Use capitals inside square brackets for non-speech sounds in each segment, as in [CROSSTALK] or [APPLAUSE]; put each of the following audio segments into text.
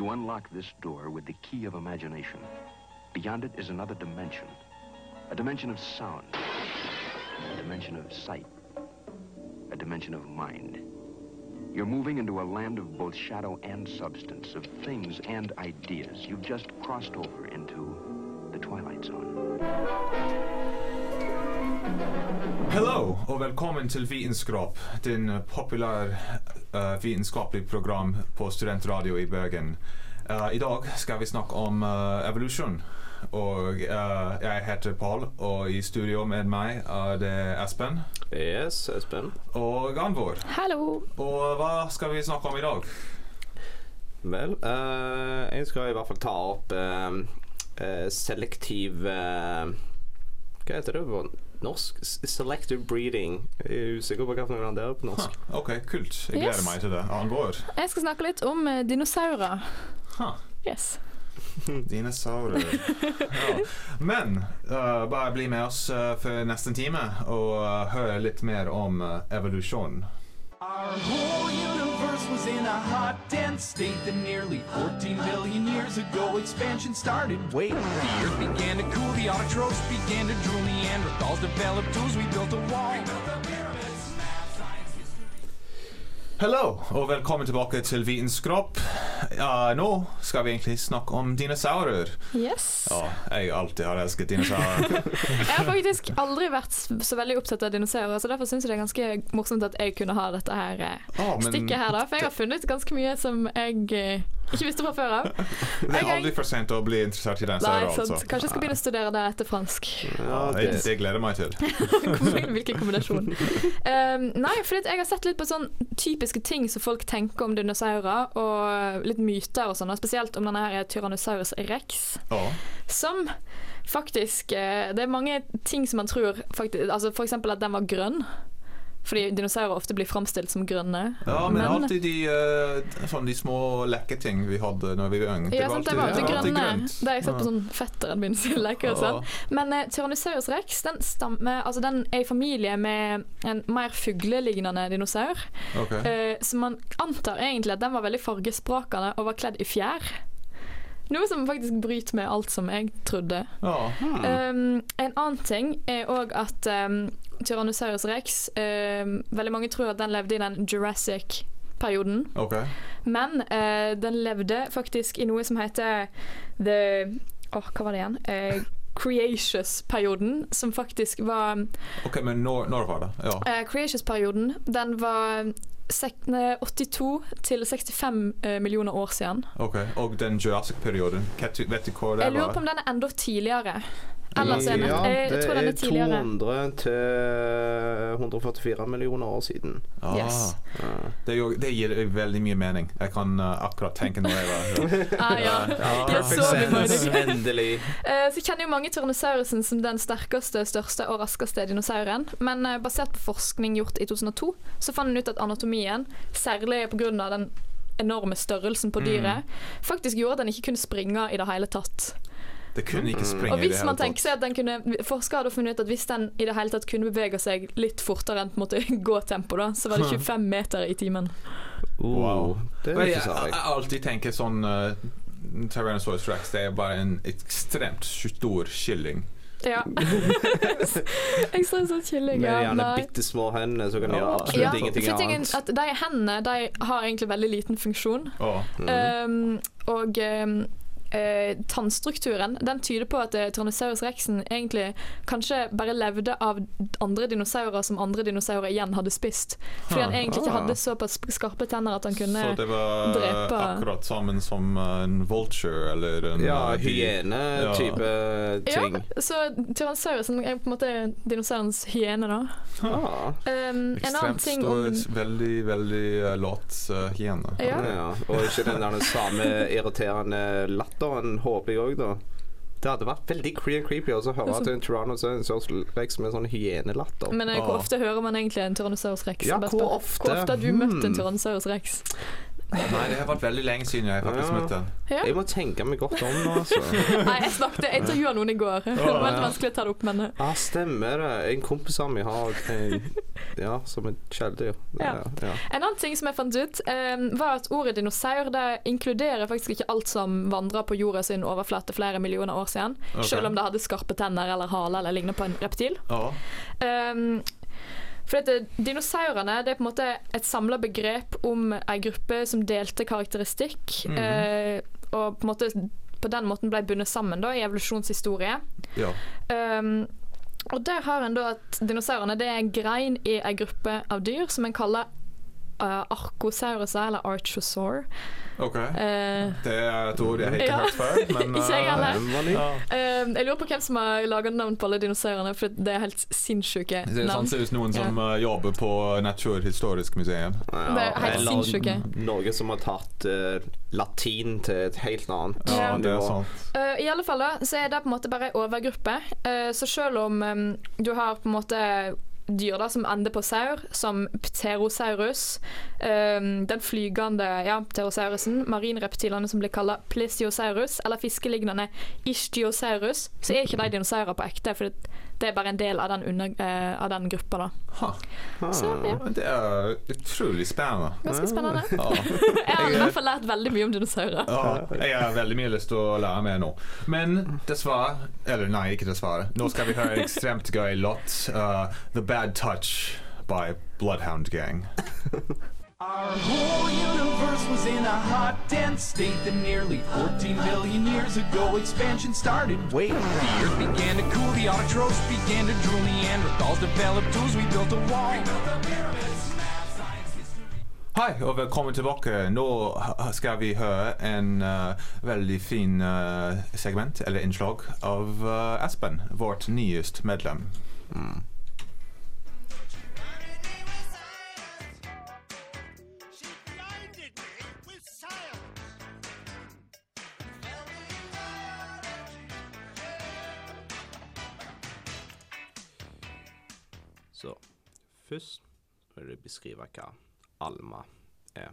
You unlock this door with the key of imagination. Beyond it is another dimension. A dimension of sound. A dimension of sight. A dimension of mind. You're moving into a land of both shadow and substance, of things and ideas. You've just crossed over into the Twilight Zone. Hello, og velkommen til Vitenskap, din populær uh, vitenskapelig program på studentradio i Bergen. Uh, I dag skal vi snakke om uh, evolusjon. Og uh, jeg heter Paul, og i studio med meg er det Espen Yes, Espen. og Anvor. Hallo. Og hva skal vi snakke om i dag? Vel, eh, jeg skal i hvert fall ta opp selektiv eh, Hva heter det norsk? Selective breeding. Jeg er usikker på hvilken han er på norsk. Ha, ok, kult. Jeg gleder Yes. meg til det. Angår. Jeg skal snakke litt om uh, dinosaurer. Ha, Yes. [LAUGHS] dinosaurer. [LAUGHS] ja. Men uh, bare bli med oss uh, for nesten time og uh, høre litt mer om uh, evolusjon. Our whole was in a hot, dense state that nearly 14 billion years ago expansion started. Wait, the earth began to cool, the autotrophs began to drool, Neanderthals developed tools, we built a wall. Hello, og velkommen tilbake til Vitenskropp. Uh, nå skal vi egentlig snakke om dinosaurer. yes. Ja, jeg alltid har elsket dinosaurer. [LAUGHS] Jeg har faktisk aldri vært så veldig opptatt av dinosaurer, så derfor syns jeg det er ganske morsomt at jeg kunne ha dette her men stikket her, da. For jeg har funnet ganske mye som jeg eh, ikke visste fra før av. [LAUGHS] det er aldri for sent å bli interessert i Nei, dinosaurer, sant. altså. Kanskje jeg skal begynne å studere det etter fransk. Ja, det, det gleder jeg meg til. Hvilken kombinasjon. Um, [LAUGHS] nei, for jeg har sett litt på sånn typiske ting som folk tenker om dinosaurer, og litt myter og sånn, spesielt om denne her Tyrannosaurus rex. Ja. Som faktisk eh, Det er mange ting som man tror faktisk, altså eksempel at den var grønn. Fordi dinosaurer ofte blir framstilt som grønne. ja, men alltid de, uh, sånn, de små leketing vi hadde når vi var unge. Ja, sant, det var alltid grønne. grønt. Det har jeg sett på sånn fetteren min sin leker og sånn. Men uh, Tyrannosaurus rex den, stammer, altså den er i familie med en mer fuglelignende dinosaur. Okay. Uh, så man antar egentlig at den var veldig fargesprakende og var kledd i fjær. Noe som faktisk bryter med alt som jeg trodde. Ja. Um, en annen ting er òg at um, Tyrannosaurus rex um, Veldig mange tror at den levde i den Jurassic-perioden. Ok. Men uh, den levde faktisk i noe som heter the Åh, hva var det igjen? Eh, Creatious-perioden, som faktisk var Ok, Men når, når var det? Ja. Uh, Creatious-perioden, den var sek- nei, 82 til 65 eh, millioner år siden. ok. Og den Jurassic-perioden, vet du- hva det det Jeg lurer på om den er enda tidligere. Ellers senere. ja, jeg, jeg det tror den er er 200 til 144 millioner år siden. Ah, Yes. Ja. det, det gir veldig mye mening. Jeg kan uh, akkurat tenke når jeg var [LAUGHS] Ah, ja. Ja, perfect så det. Endelig. [LAUGHS] Eh, Så kjenner jo mange Tyrannosaurusen som den sterkeste, største og raskeste dinosauren. Men eh, basert på forskning gjort i 2002, så fant en ut at anatomien, særlig pga. den enorme størrelsen på dyret, faktisk gjorde at den ikke kunne springe i det hele tatt. Det kunne ikke springe Og i det hvis man tenker seg at den kunne Forskere hadde funnet ut at hvis den i det hele tatt kunne bevege seg litt fortere enn på en måte [LAUGHS] gåtempo, da, så var det [LAUGHS] 25 meter i timen. Wow. det er ikke sant. jeg, jeg. alltid tenker sånn uh, Tyrannosaurus rex det er bare en ekstremt stor kylling. Ja. [LAUGHS] Ekstremt sånn kylling. Med gjerne bitte små hender, så kan de Ja. gjøre absolutt Ja, ingenting annet. at de hendene de har egentlig veldig liten funksjon. Oh. Mm. Um, og um, eh, tannstrukturen den tyder på at eh, Tyrannosaurus rexen egentlig kanskje bare levde av andre dinosaurer som andre dinosaurer igjen hadde spist. Fordi han egentlig ikke Ah. hadde såpass skarpe tenner at han kunne drepe Så det var drepe- akkurat sammen som en vulture eller en Ja, hyene. hyene-type Ja, ting. så Tyrannosaurusen er på en måte dinosaurens hyene, da. Ah. Um, en annen Ekstremt ting stor, om veldig, veldig uh, lat uh, hyene. Ja. Ja. Og ikke den der samme irriterende latteren, håper jeg òg, da. Det hadde vært veldig cre- creepy å høre at en Tyrannosaurus rex med sånn hyenelatter. Men eh, hvor ofte hører man egentlig en Tyrannosaurus rex? Ja, hvor ofte? Hvor ofte har du møtt en Hmm. Tyrannosaurus rex? Nei, det har vært veldig lenge siden jeg faktisk Ja. møtte den. Ja. Jeg må tenke meg godt om nå, altså. [LAUGHS] Nei, jeg snakket, jeg intervjua noen i går. Det var veldig vanskelig å ta det opp, men Ja, stemmer det. En kompis av meg har en Ja, som et kjæledyr. Ja. ja. En annen ting som jeg fant ut, um, var at ordet dinosaur det inkluderer faktisk ikke alt som vandra på jorda sin overflate flere millioner år siden, okay. selv om det hadde skarpe tenner eller hale eller ligner på en reptil. Ja. Um, for dette, Dinosaurene det er på en måte et samla begrep om ei gruppe som delte karakteristikk, mm. eh, og på måte på den måten ble bundet sammen da, i evolusjonshistorie. ja. Um, og der har en da at dinosaurene det er en grein i ei gruppe av dyr som en kaller uh, archosauruser, eller archosaur. OK. Uh, Det er et ord jeg ikke Ja. har hørt før, [LAUGHS] men Ikke jeg eh, heller. Ja. Uh, jeg lurer på hvem som har laga navn på alle dinosaurene, for det er helt sinnssyke navn. Det er sånn ser ut som noen som eh, jobber på Naturhistorisk museum. Ja, Det er helt sinnssyke. Noen som har tatt latin til et helt annet Ja, Ja. det er sant. Eh, I alle fall da, så er det på en måte bare en overgruppe. Eh, så selv om um, du har på en måte dyr da, som ender på saur, som pterosaurus, um, den flygende ja, pterosaurusen, marinreptilene som blir kalt plesiosaurus, eller fiskelignende ishtiosaurus, så er ikke de dinosaurer på ekte, for det, det er bare en del av den, under, uh, av den gruppa. da. Ha. Så ja, Det er utrolig spennende. ganske spennende. Ja. [LAUGHS] Jeg har i hvert fall lært veldig mye om dinosaurer. Ja, jeg har veldig mye lyst til å lære mer nå. Men dessverre Eller nei, ikke dessverre. Nå skal vi høre ekstremt gøy låt. uh, 'The Bad Touch' by Bloodhound Gang. Our whole universe was in a hot, dense state that nearly 14 billion years ago expansion started. Wait, the earth began to cool, the autotrophs began to drool, Neanderthals developed tools, we built a wall. Hei, og velkommen tilbake. Nå h- skal vi høre en uh, veldig fin uh, segment, eller innslag, av uh, Espen, vårt nyeste medlem. She beskrive hva ALMA er.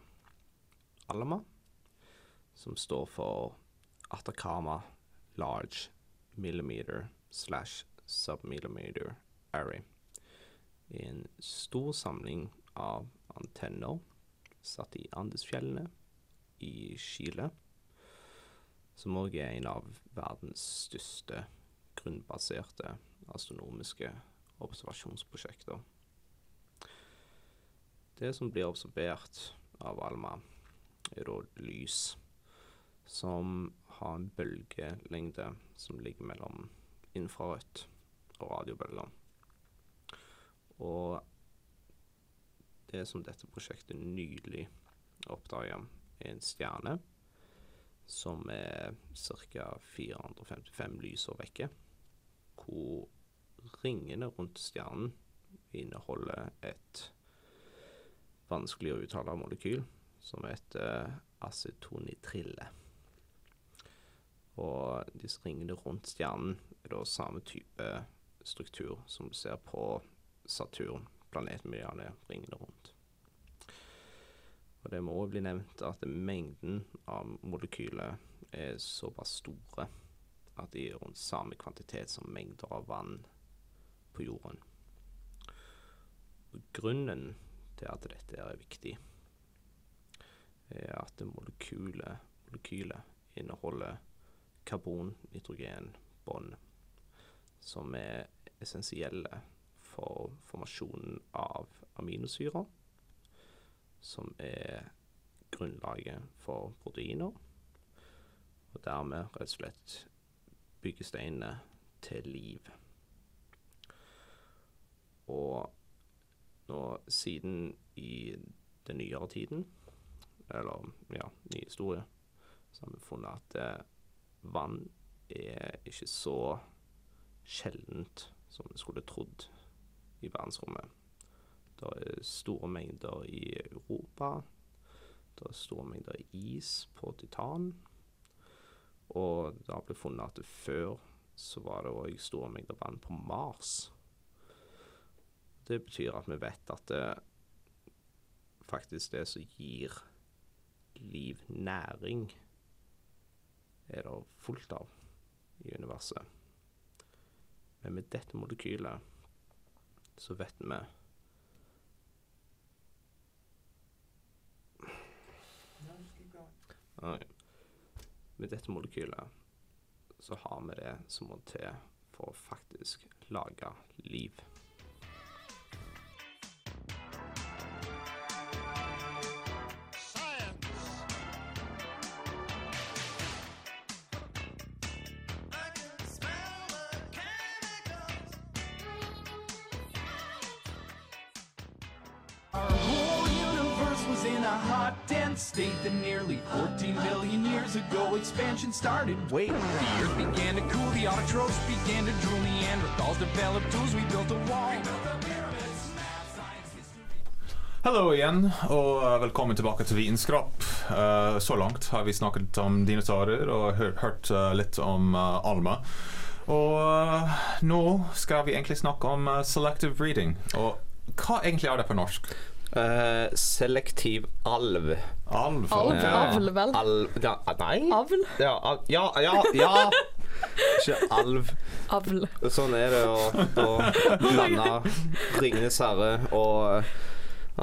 ALMA, som står for Atacama Large Millimeter slash Submillimeter Array, er en stor samling av antenner satt i Andesfjellene i Chile, som òg er en av verdens største grunnbaserte astronomiske observasjonsprosjekter. Det som blir observert av Alma, er da lys som har en bølgelengde som ligger mellom infrarødt og radiobølger. Og det som dette prosjektet nylig oppdaga, er en stjerne som er ca. 455 lysår vekke, hvor ringene rundt stjernen inneholder et vanskelig å uttale molekyl som heter acetonitrille. Og disse ringene rundt stjernen er da samme type struktur som du ser på Saturn, planeten med alle ringene rundt. Og det må bli nevnt at mengden av molekyler er såpass store at de er rundt samme kvantitet som mengder av vann på jorden. Grunnen til at dette er viktig, er at molekylet, molekylet inneholder karbon, nitrogen, bånd, som er essensielle for formasjonen av aminosyrer, som er grunnlaget for proteiner, og dermed rett og slett byggesteinene til liv. Og nå siden i den nyere tiden, eller ja, ny historie, så har vi funnet at eh, vann er ikke så sjeldent som vi skulle trodd i verdensrommet. Det er store mengder i Europa. Det er store mengder is på Titan. Og det har blitt funnet at før så var det òg store mengder vann på Mars. Det betyr at vi vet at det faktisk det som gir liv, næring, er det fullt av i universet. Men med dette molekylet så vet vi. Med dette molekylet så har vi det som må til for å faktisk lage liv. Ago expansion started. Wait, the earth began to cool, the autotrophs began to drool, Neanderthals developed tools, we built a wall. Hallo igjen, og eh, velkommen tilbake til Vinskrap. Uh, så langt har vi snakket om dinosaurer og hørt, eh, litt om uh, Alma. Og eh, nå skal vi egentlig snakke om eh, selective breeding. Og hva egentlig er det på norsk? Eh, selektiv alv. Alv? Alv? Avl, vel? Alv ja, Nei? Avl? Ja, ja, ja, ja. Ikke alv. Avl. Sånn er det å å blande Ringenes herre og eh,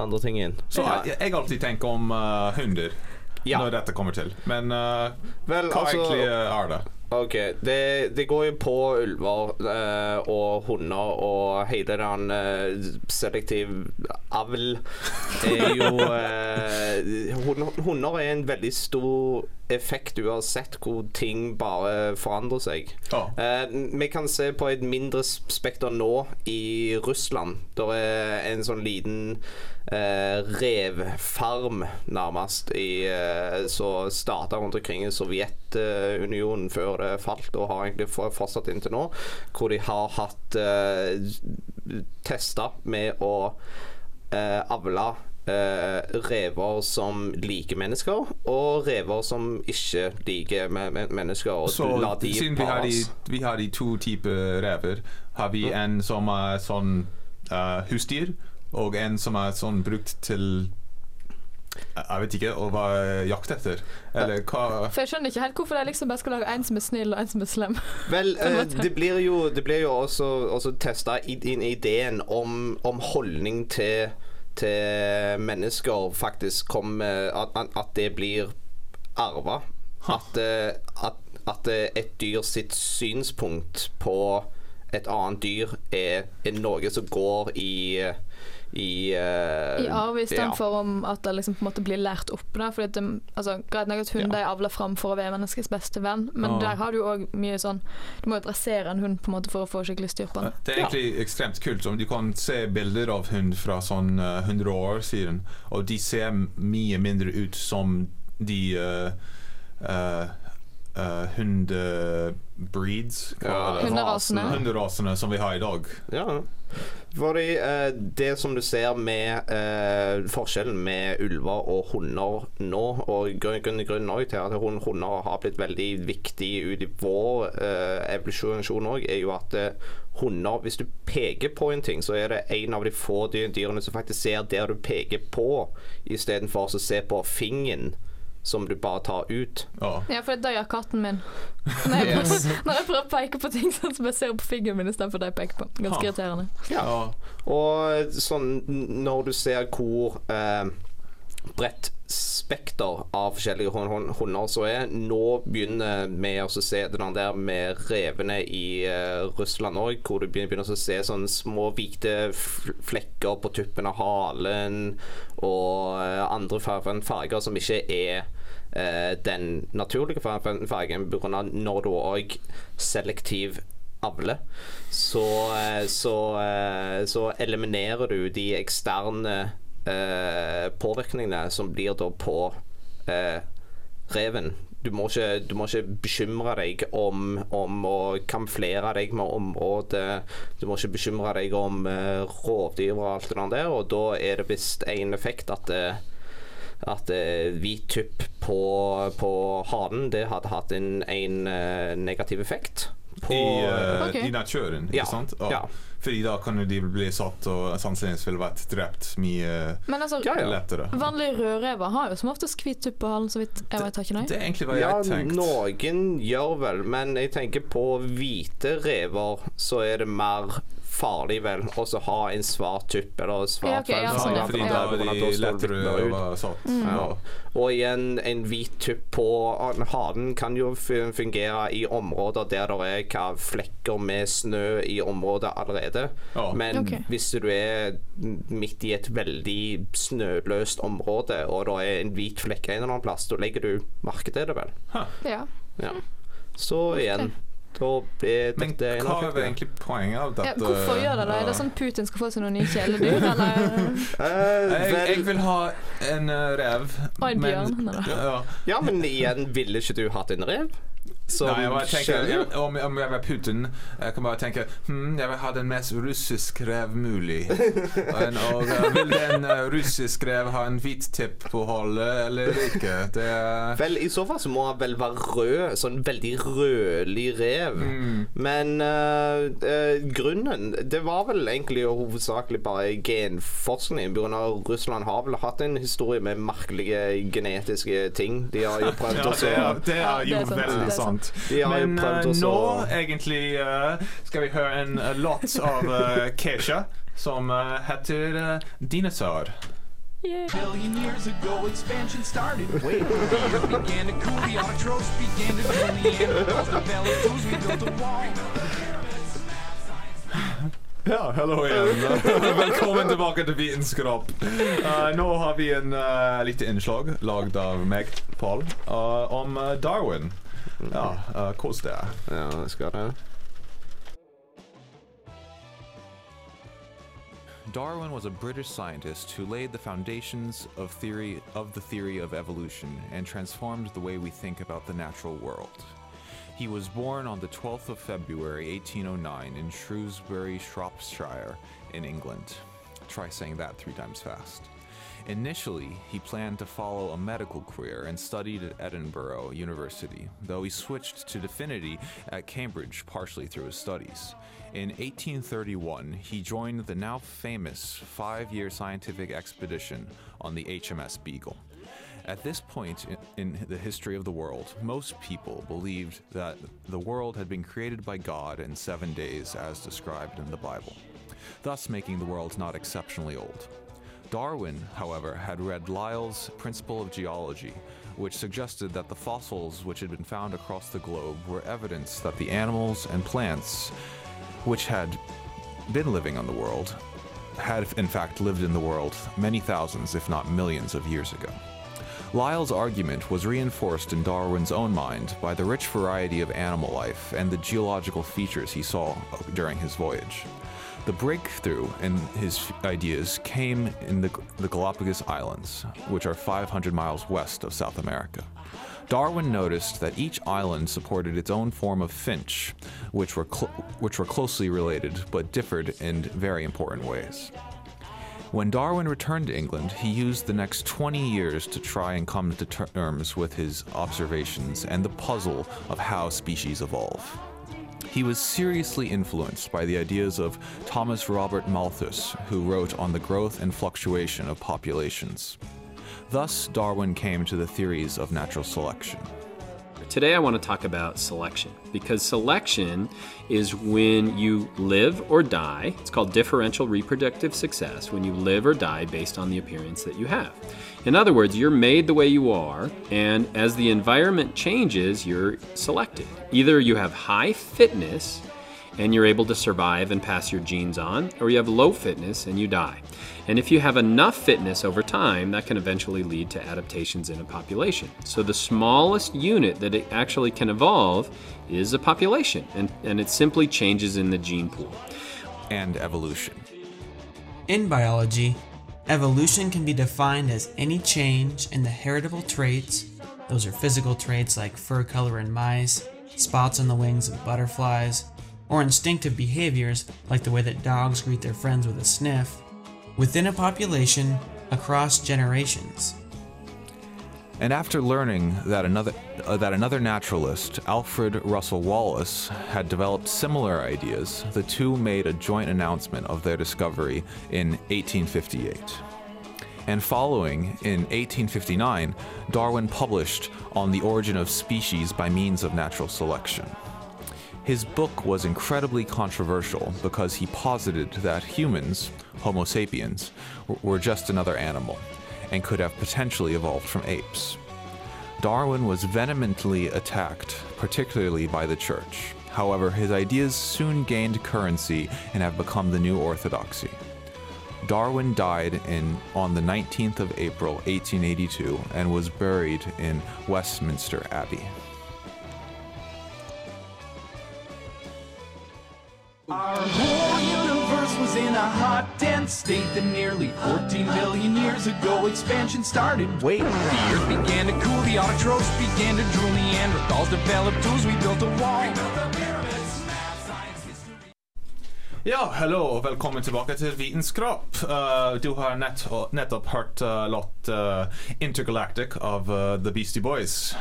andre ting inn. Så jeg, jeg alltid tenker om uh, hunder Ja. når dette kommer til. Men uh, Vel, hva altså egentlig er det? OK. Det, det går jo på ulver eh, og hunder og hele den eh, selektiv avl er jo eh, hund- Hunder er en veldig stor effekt uansett hvor ting bare forandrer seg. Ja. Eh, vi kan se på et mindre spekter nå i Russland. Det er en sånn liten eh, revfarm, nærmest, i, eh, som starta rundt omkring i Sovjetunionen før det falt, og har egentlig for- fortsatt inntil nå, hvor de har hatt eh, testa med å eh, avle eh, rever som liker mennesker, og rever som ikke liker me me mennesker. Og Så siden vi har, de, vi har de to typer rever, har vi en som er sånn uh, husdyr, og en som er sånn brukt til jeg vet ikke, hva være jakt etter. Eller hva For jeg skjønner ikke helt hvorfor de liksom bare skal lage en som er snill og en som er slem. Vel, [LAUGHS] eh, det blir jo, det blir jo også, også testa inn ideen om, om holdning til, til mennesker faktisk kommer at, at- det blir arva. At, eh, at, at eh, et dyr sitt synspunkt på et annet dyr er, er noe som går i i, uh, I arv ja. istedenfor om at det liksom på en måte blir lært opp. Da, fordi det, altså, Greit nok at hunder er avla fram for å være menneskets beste venn, men Ja. der har du jo òg mye sånn Du må jo dressere en hund på en måte for å få skikkelig styr på den. Det er egentlig ekstremt kult. Om du kan se bilder av hund fra sånn uh, 100 år siden, og de ser mye mindre ut som de uh, hundebreeds Ja, Hunderasene. Hunderasene som vi har i dag. Ja. Fordi eh, det som du ser med eh, forskjellen med ulver og hunder nå, og grunnen grunn- til at hund, hunder har blitt veldig viktig ut i vår eh, evolusjon òg, er jo at eh, hunder Hvis du peker på en ting, så er det en av de få dyrene som faktisk ser der du peker på, istedenfor å se på fingeren som du bare tar ut. Ja. Ja, for det gjør katten min. [LAUGHS] Når jeg, Yes. prøver, når jeg prøver å peke på ting sånn som jeg ser på fingeren min istedenfor det jeg peker på. Ganske Ha. irriterende. Ja. Og sånn når du ser hvor eh, bredt spekter av forskjellige hun- hun- hunder så er Nå begynner vi å se den der med revene i uh, Russland òg, hvor du begynner, å se sånne små hvite flekker på tuppen av halen og uh, andre farger, som ikke er uh, den naturlige fargen, pga. når du òg selektiv avle, så, så, så eliminerer du de eksterne eh, påvirkningene som blir da på eh, reven. Du må, ikke, du må ikke bekymre deg om, om å kamuflere deg med området. Du må ikke bekymre deg om eh, rovdyr og alt det der. Og da er det visst en effekt at eh, at eh, hvit tupp på, på hanen det hadde hatt en, en eh, negativ effekt. På, I, uh, okay. I naturen, Ja, ikke sant? ja. Fordi da kan jo de bli satt og sannsynligvis ville vært drept mye Men altså, Ja, ja. lettere. vanlige rødrever har jo som oftest hvit tupp på halen, så vidt jeg vet. Ikke, ikke Det de? er egentlig hva Ja, jeg tenkte. noen gjør vel, men jeg tenker på hvite rever, så er det mer farlig vel å ha en svart tupp eller svart Ja, okay, ja, sånn, Ja, ja. fordi da er de står lettere å være satt. Mm. Ja. Og igjen, en hvit tupp på hanen kan jo fungere i områder der det er hva, flekker med snø i området allerede. Ja. Men okay. hvis hvis du er midt i et veldig snøløst område, og det er en hvit flekk en eller annen plass, da legger du merke til det vel. Ja. Ja. Så igjen, da er Men hva er egentlig poenget av Ja, dette? hvorfor gjør det det? Er det sånn Putin skal få seg noen nye kjæledyr, [LAUGHS] eller? Eh, Jeg, jeg vil ha en eh, rev. Og en bjørn, Men. Ja. Ja, men igjen, ville ikke du hatt en rev? Som Nei, jeg bare tenker, jeg, om, om jeg var Putin, jeg kan bare tenke hm, Jeg vil ha den mest russiske rev mulig. [LAUGHS] Og, og eh, vil den russiske rev ha en hvit tipp på holdet eller ikke? Det er Vel, i så fall så må han vel være rød, sånn veldig rødlig rev. Mm. Men uh, uh, grunnen Det var vel egentlig og hovedsakelig bare genforskning. På grunn av Russland har vel hatt en historie med merkelige genetiske ting. De har jo [LAUGHS] prøvd Ja, å det er, det Ja, er det jo er sant, veldig sant. Sant. Men eh, nå egentlig eh, skal vi høre en eh, låt av uh, Kesha som heter uh, 'Dinosaur'. Yeah. Billion years ago, expansion started. Wait, the earth began to cool, the autotrophs began to drool, Neanderthals developed tools, we built a wall. Ja, hallo igjen. [LAUGHS] Velkommen tilbake til Vitenskap. Uh, nå har vi en uh, lite innslag lagd av meg, Paul, uh, om Darwin. Ja, uh, kos deg. Ja, det skal det. Darwin was a British scientist who laid the foundations of theory of the theory of evolution and transformed the way we think about the natural world. He was born on the 12th of February 1809 in Shrewsbury, Shropshire, in England. Try saying that three times fast. Initially, he planned to follow a medical career and studied at Edinburgh University, though he switched to divinity at Cambridge partially through his studies. In 1831, he joined the now famous five year scientific expedition on the HMS Beagle. At this point in, in the history of the world, most people believed that the world had been created by God in seven days, as described in the Bible, thus making the world not exceptionally old. Darwin, however, had read Lyell's Principle of Geology, which suggested that the fossils which had been found across the globe were evidence that the animals and plants which had been living on the world had in fact lived in the world many thousands, if not millions, of years ago. Lyell's argument was reinforced in Darwin's own mind by the rich variety of animal life and the geological features he saw during his voyage. The breakthrough in his ideas came in the, the Galapagos Islands, which are 500 miles west of South America. Darwin noticed that each island supported its own form of finch, which were, cl- which were closely related but differed in very important ways. When Darwin returned to England, he used the next 20 years to try and come to terms with his observations and the puzzle of how species evolve. He was seriously influenced by the ideas of Thomas Robert Malthus, who wrote on the growth and fluctuation of populations. Thus, Darwin came to the theories of natural selection. Today, I want to talk about selection because selection is when you live or die. It's called differential reproductive success when you live or die based on the appearance that you have. In other words, you're made the way you are, and as the environment changes, you're selected. Either you have high fitness and you're able to survive and pass your genes on, or you have low fitness and you die. And if you have enough fitness over time, that can eventually lead to adaptations in a population. So the smallest unit that it actually can evolve is a population, and, and it simply changes in the gene pool. And evolution. In biology, evolution can be defined as any change in the heritable traits, those are physical traits like fur color in mice, spots on the wings of butterflies, or instinctive behaviors like the way that dogs greet their friends with a sniff, within a population across generations. And after learning that another, uh, that another naturalist, Alfred Russel Wallace, had developed similar ideas, the two made a joint announcement of their discovery in 1858. And following, in 1859, Darwin published On the Origin of Species by Means of Natural Selection. His book was incredibly controversial because he posited that humans, Homo sapiens, were just another animal and could have potentially evolved from apes. Darwin was vehemently attacked, particularly by the church. However, his ideas soon gained currency and have become the new orthodoxy. Darwin died in, on the 19th of April 1882 and was buried in Westminster Abbey. Our whole universe was in a hot, dense state that nearly 14 billion years ago expansion started. Wait, the earth began to cool, the autotrophs began to drool, Neanderthals developed tools, we built a wall. Ja, hallo og velkommen tilbake til Vitenskap. Uh, du har nett, nettopp hørt uh, låt uh, Intergalactic av uh, The Beastie Boys.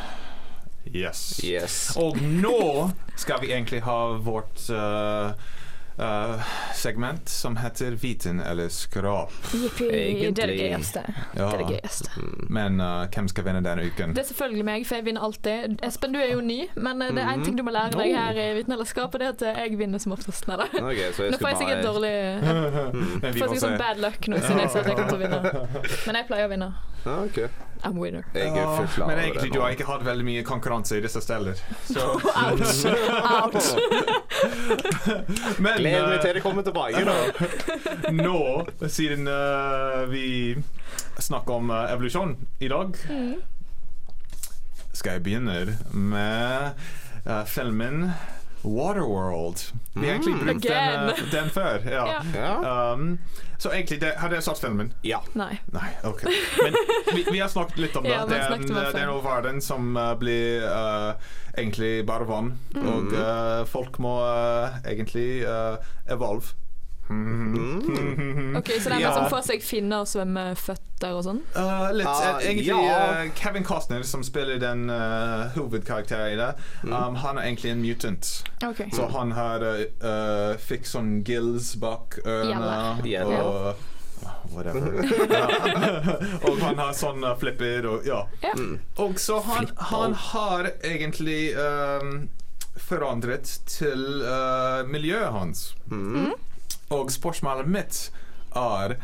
Yes. Yes. Og nå skal vi egentlig ha vårt uh, uh, segment som heter Viten eller skrap. Jippi, det er det gøyeste. Ja. Det er det gøyeste. Men uh, hvem skal vinne denne uken? Det er selvfølgelig meg, for jeg vinner alltid. Espen, du er jo ny, men det er én ting du må lære deg her i Viten eller skrap', og det er at jeg vinner som oftest. Nei da. Ok, Nå får jeg sikkert bare dårlig [LAUGHS] Men Får får sikkert sånn bad luck nå siden jeg sa at jeg kommer til å vinne. [LAUGHS] Men jeg pleier å vinne. Ah, ok. I'm winner. Jeg er Ja, fullt klar men egentlig du har ikke hatt veldig mye konkurranse i disse steder. Så. Ouch! [LAUGHS] Ouch! Men Gleder meg uh, til det kommer tilbake. Da. [LAUGHS] nå, siden uh, vi snakker om uh, evolusjon i dag, skal jeg begynne med uh, filmen Waterworld. Vi har egentlig brukt den, uh, den før. [LAUGHS] Ja. Ja. Um, så egentlig, det, har dere sett filmen? ja. Nei. Nei, okay. Men vi, vi har snakket litt om [LAUGHS] det. Ja, det, er en, om det er noe verden som uh, blir uh, egentlig bare vann. Mm. Og uh, folk må uh, egentlig uh, evolve. Ok, Så det er Ja. som får seg finner og svømmeføtter og sånn? Uh, litt, Ah, eh, egentlig ja. uh, Kevin Costner, som spiller den uh, hovedkarakteren i det, Mm. um, han er egentlig en mutant. Ok. Så han har uh, uh, fikk sånn gills bak ørene Ja, og Whatever. [LAUGHS] [LAUGHS] og han har sånn uh, flipper og ja. Mm. Og så han, han har egentlig um, forandret til uh, miljøet hans. Mm. Og spørsmålet mitt er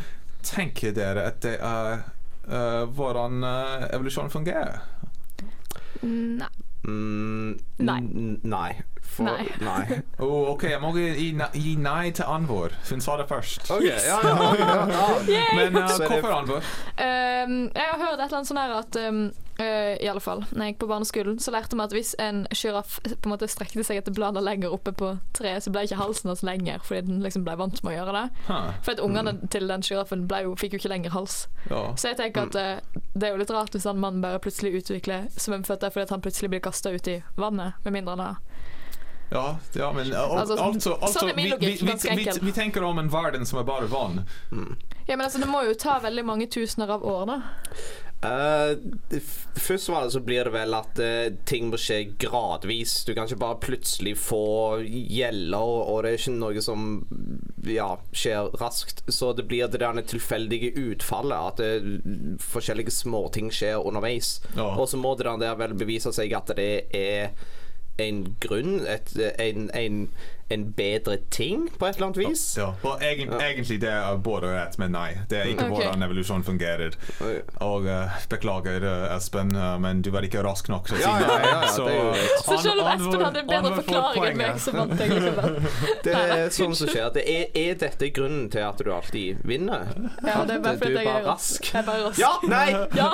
Tenker dere at det er uh, hvordan uh, evolusjon fungerer? Nei. Mm, Nei. Nei. For, Nei. [LAUGHS] nei. [LAUGHS] Oh, OK, jeg må gi, gi nei til Anvor. Hun sa det først. Okay, ja, ja. ja, ja. [LAUGHS] Men uh, hvorfor Anvor? Um, jeg har hørt et eller annet sånn her at um, uh, I alle fall, når jeg gikk på barneskolen, så lærte vi at hvis en sjiraff måte strekte seg etter blader lenger oppe på treet, så ble ikke halsen hans lenger, fordi den liksom ble vant med å gjøre det. Huh. For at ungene til den sjiraffen fikk jo ikke lenger hals. Ja. Så jeg tenker at uh, det er jo litt rart hvis han mannen bare plutselig utvikler svømmeføtter fordi at han plutselig blir kasta ut i vannet, med mindre han har Ja, ja, men Altså, altså, altså sånn er vi, vi, vi, vi, tenker om en verden som er bare vann. Ja, men altså, det må jo ta veldig mange tusener av år, da. F- først var det så blir det vel at uh, ting må skje gradvis. Du kan ikke bare plutselig få gjeller, og, og det er ikke noe som ja, skjer raskt. Så det blir det der tilfeldige utfallet, at uh, forskjellige småting skjer underveis. Ja. Og så må det der vel bevise seg at det er en grunn, et, en, en, en bedre ting, på et eller annet vis. Ja. Og egen, Egentlig det er både rett, men nei. Det er ikke okay. hvordan evolusjon fungerer. Og uh, beklager, uh, Espen, uh, men du var ikke rask nok til å si Ja, ja, ja, ja, det er. Så selv om Espen hadde en bedre forklaring enn meg, så vant jeg likevel. [LAUGHS] Det er sånn som skjer. Det er, er dette grunnen til at du alltid vinner? Ja, det er bare fordi jeg er rask. Jeg er bare rask. Ja! Nei! [LAUGHS] Ja.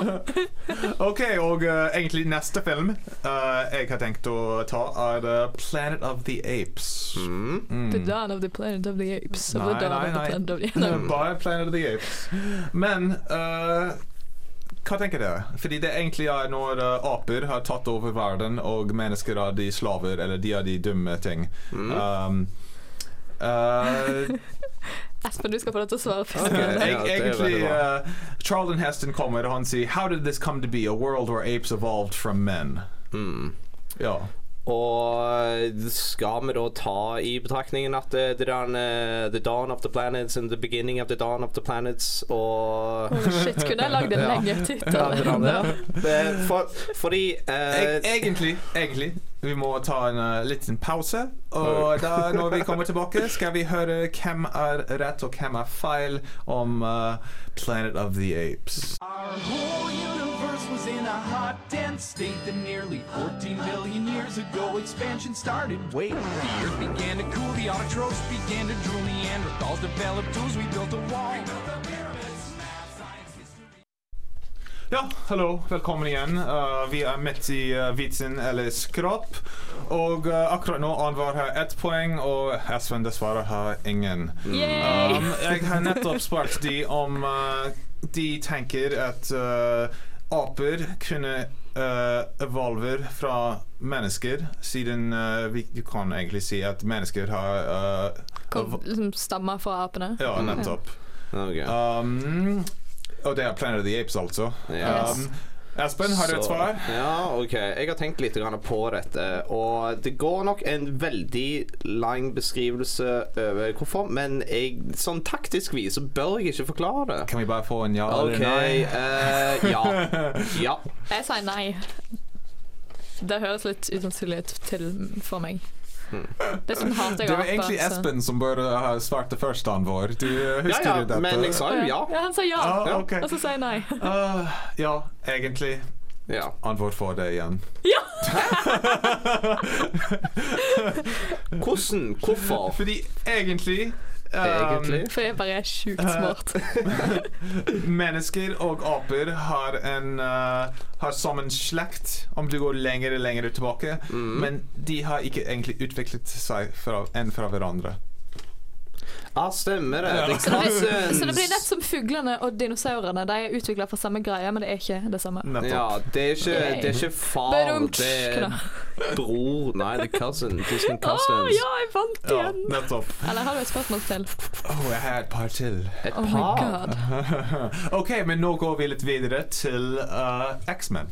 [LAUGHS] OK, og uh, egentlig neste film uh, jeg har tenkt å ta, er uh, Planet of the Apes. Mm. The Dawn of the Planet of the Apes. Of the Nei, Dawn nei, of the. Planet of the no. Bare Planet of the Apes. Men uh, hva tenker dere? Fordi det egentlig er når uh, aper har tatt over verden, og mennesker er de slaver, eller de er de dumme ting. Um, uh, [LAUGHS] Espen, du skal få lov til å svare først. Okay. [LAUGHS] Ja, egentlig uh, Charlton Heston kommer og han sier How did this come to be? A world where apes evolved from men. Mm. Ja. Og skal vi da ta i betraktningen at det, det er den, eh, The Dawn of the Planets and the Beginning of the Dawn of the Planets og Oh, shit, kunne jeg lagd en [LAUGHS] Ja. lengre tittel? For, fordi eh, egentlig, egentlig Vi må ta en uh, liten pause. Og da når vi kommer tilbake, skal vi høre hvem er rett og hvem er feil om uh, Planet of the Apes. Our whole was in a hot, dense state that nearly 14 billion years ago expansion started. Wait, the earth began to cool, the autotrophs began to drool, Neanderthals developed tools, we built a wall. Ja, hallo. Velkommen igjen. Uh, vi er midt i uh, vitsen eller skrap. Og uh, akkurat nå Anvar har ett poeng, og Espen dessverre har ingen. Yay! Um, jeg har nettopp spurt de om uh, de tenker at uh, aper kunne uh, evolver fra mennesker, siden uh, vi du kan egentlig si at mennesker har uh, Kom, liksom stammer fra apene. Ja, nettopp. ok. Um, og det er Planet of the Apes, altså. Yes. Um, Espen, har du et svar? Ja, OK. Jeg har tenkt litt på dette. Og det går nok en veldig lang beskrivelse over hvorfor, men jeg, sånn taktisk vis så bør jeg ikke forklare det. Kan vi bare få en ja OK. eller nei? Uh, ja. [LAUGHS] Ja. Jeg sier nei. Det høres litt usannsynlig ut for meg. Dessuten hater jeg Det var egentlig så- Espen som burde ha svart det første han vår. Du Ja, husker ja, ja, dette? men jeg sa jo ja. Ja, han sa ja. Ah, okay. Og så sa jeg nei. Uh, ja, egentlig. ja. Han vår får det igjen. Ja! [LAUGHS] Hvordan? Hvorfor? Fordi egentlig um, For jeg bare er sjukt smart. [LAUGHS] Mennesker og aper har en uh, Har sammen slekt, om du går lenger og lenger tilbake. Mm. Men de har ikke egentlig utviklet seg fra, enn fra hverandre. Ja, stemmer det. Ja. det Så det, blir, cousins. så det blir nett som fuglene og dinosaurene. De er utvikla for samme greie, men det er ikke det samme. Nettopp. Ja, det er ikke, det er ikke far, det er bror. Nei, det er cousin. Distant Å Oh, ja, jeg vant Ja, igjen! nettopp. Eller har du et spørsmål til? Å, jeg har et par til. Et Oh my par. god. [LAUGHS] OK, men nå går vi litt videre til uh, X-Men.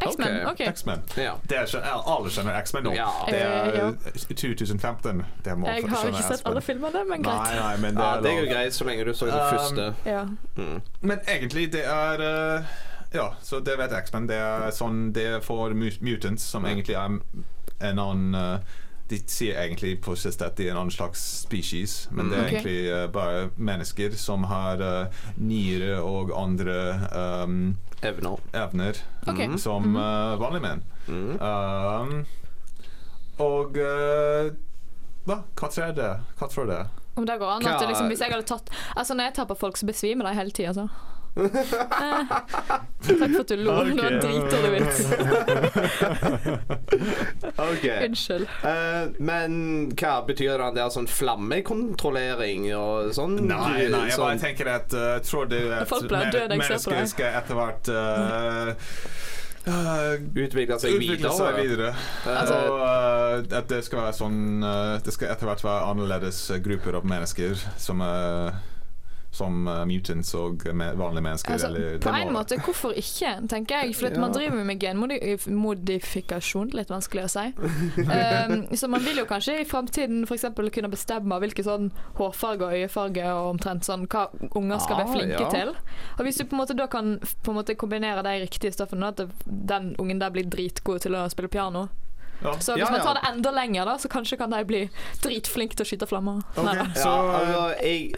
X-Men. Okay. OK. X-Men. Ja. Er, alle skjønner X-Men nå. Ja. Det er Eh, uh, 2015. Det må Jeg har ikke sett alle filmene, men greit. nei, men det ja, er det er jo greit så lenge du så det Um, første. Ja. Mm. Men egentlig, det er uh, Ja, så det vet X-Men. Det er sånn Det er for mutants, som egentlig er en annen uh, de sier egentlig på siste at de er en annen slags species, men det er okay. egentlig uh, bare mennesker som har uh, nyre og andre um, Evner. evner Ok. Mhm. som uh, vanlige menn. Mm. Um, og uh, hva? Hva tror det? Hva tror du det? Om det går an at det liksom, Hvis jeg hadde tatt Altså Når jeg tar på folk, så besvimer de hele tida, så. Eh, takk for at du lo. Det var en dritdårlig vits. okay. Unnskyld. Uh, men hva betyr det? Det er sånn flammekontrollering og sånn? Nei, nei, jeg bare sånn, tenker at uh, tror du at Folk blir døde, jeg ser på mennesker deg. skal etter hvert uh, uh, Utvikle seg videre? seg videre. Altså- og uh, at det skal være sånn uh, Det skal etter hvert være annerledes uh, grupper av mennesker som uh, som uh, mutants og vanlige mennesker. Altså, eller, på en måte, hvorfor ikke, tenker jeg. For at man driver med genmodifikasjon, litt vanskelig å si. Um, [LAUGHS] så man vil jo kanskje i framtiden f.eks. kunne bestemme hvilke sånn hårfarge og øyefarge og omtrent sånn hva unger skal Ah, være flinke ja. til. Og hvis du på en måte da kan på en måte kombinere de riktige stoffene, at den ungen der blir dritgod til å spille piano. Ja. Så hvis Ja, man tar det enda lenger, da, så kanskje kan de bli dritflinke til å skyte flammer. Ok, Neida. så ja, altså, jeg,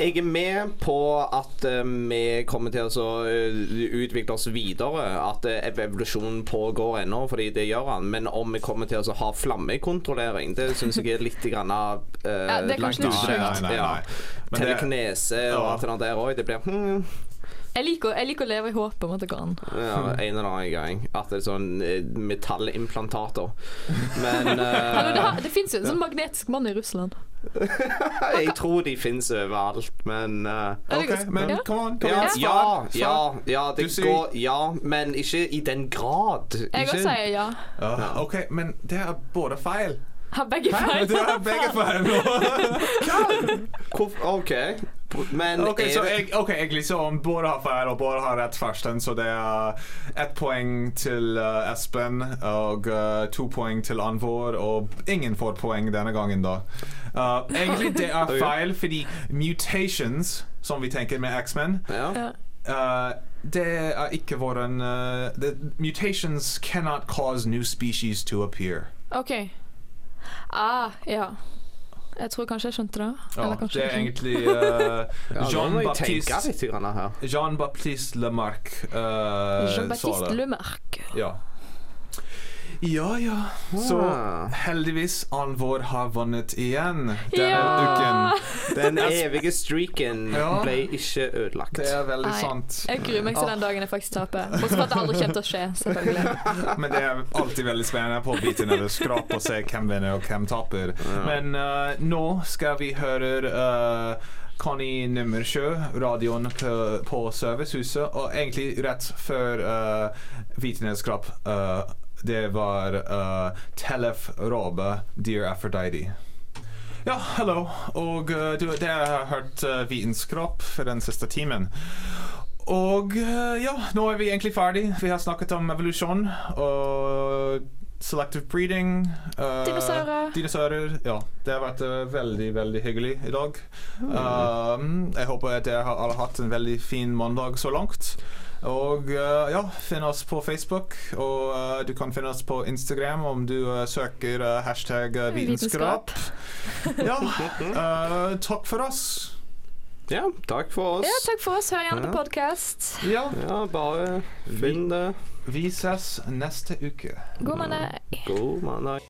jeg er med på at eh, vi kommer til å eh, utvikle oss videre. At uh, evolusjonen pågår ennå, fordi det gjør han. Men om vi kommer til å ha flammekontrollering, det syns jeg er litt grann av eh, Ja, det er langt ute. Telekinese og alt det der òg. Det blir hmm, Jeg, liker, jeg liker å leve i håpet om at det går an. ja, en eller annen gang. At det er sånn eh, metallimplantater. Men [LAUGHS] uh, Hallo, det, har- det fins jo en sånn magnetisk mann i Russland. [LAUGHS] jeg tror de fins overalt, men eh, Er OK, men Ja. come on. Kom ja, ja, ja, ja, det Du går Ja, men ikke i den grad. Jeg Ikke- òg sier ja. Uh, OK, men det er både feil. Har begge feil? Det er begge feil nå. [LAUGHS] OK. Men Ok, er så jeg, okay, jeg liksom om både har feil og både har rett først, så det er ett poeng til uh, Espen og uh, to poeng til Anvor, og ingen får poeng denne gangen, da. Uh, egentlig det er feil, fordi mutations, som vi tenker med X-Men Ja. Uh, det er ikke våren uh, the Mutations cannot cause new species to appear. OK. Ah, ja. Jeg tror kanskje jeg skjønte det. Ja, Eller det er egentlig uh, [LAUGHS] Jean-Baptiste. Jean-Baptiste Lemarque uh, Jean-Baptiste. Lemarque. Ja. Ja, ja. Så Ah. heldigvis Alvor har vunnet igjen denne Ja! uken. Den evige streaken Ja. ble ikke ødelagt. Det er veldig Nei. sant. Jeg gruer meg til den dagen jeg faktisk taper. Bortsett fra at det aldri kommer til å skje, selvfølgelig. [LAUGHS] Men det er alltid veldig spennende på biten eller skrap å se hvem vinner og hvem taper. Men uh, nå skal vi høre uh, Conny Nummersjø, radioen på, på Servicehuset, og egentlig rett før uh, Vitenskap uh, det var uh, Telef Robe, 'Dear Aphrodite'. Ja, hallo. Og uh, du, det har hørt uh, Vitenskap for den siste timen. Og uh, ja, nå er vi egentlig ferdig. Vi har snakket om evolusjon og selective breeding. uh, Dinosaurer. Dinosaurer. Ja. Det har vært uh, veldig, veldig hyggelig i dag. Um, jeg håper at dere har alle hatt en veldig fin mandag så langt. Og uh, ja, finn oss på Facebook, og uh, du kan finne oss på Instagram om du uh, søker uh, hashtag uh, vitenskap. Ja, uh, [LAUGHS] takk for oss. Ja, takk for oss. Ja, takk for oss. Hør gjerne på podkast. Ja, Ja, bare finn det. vi ses neste uke. God mandag. God mandag.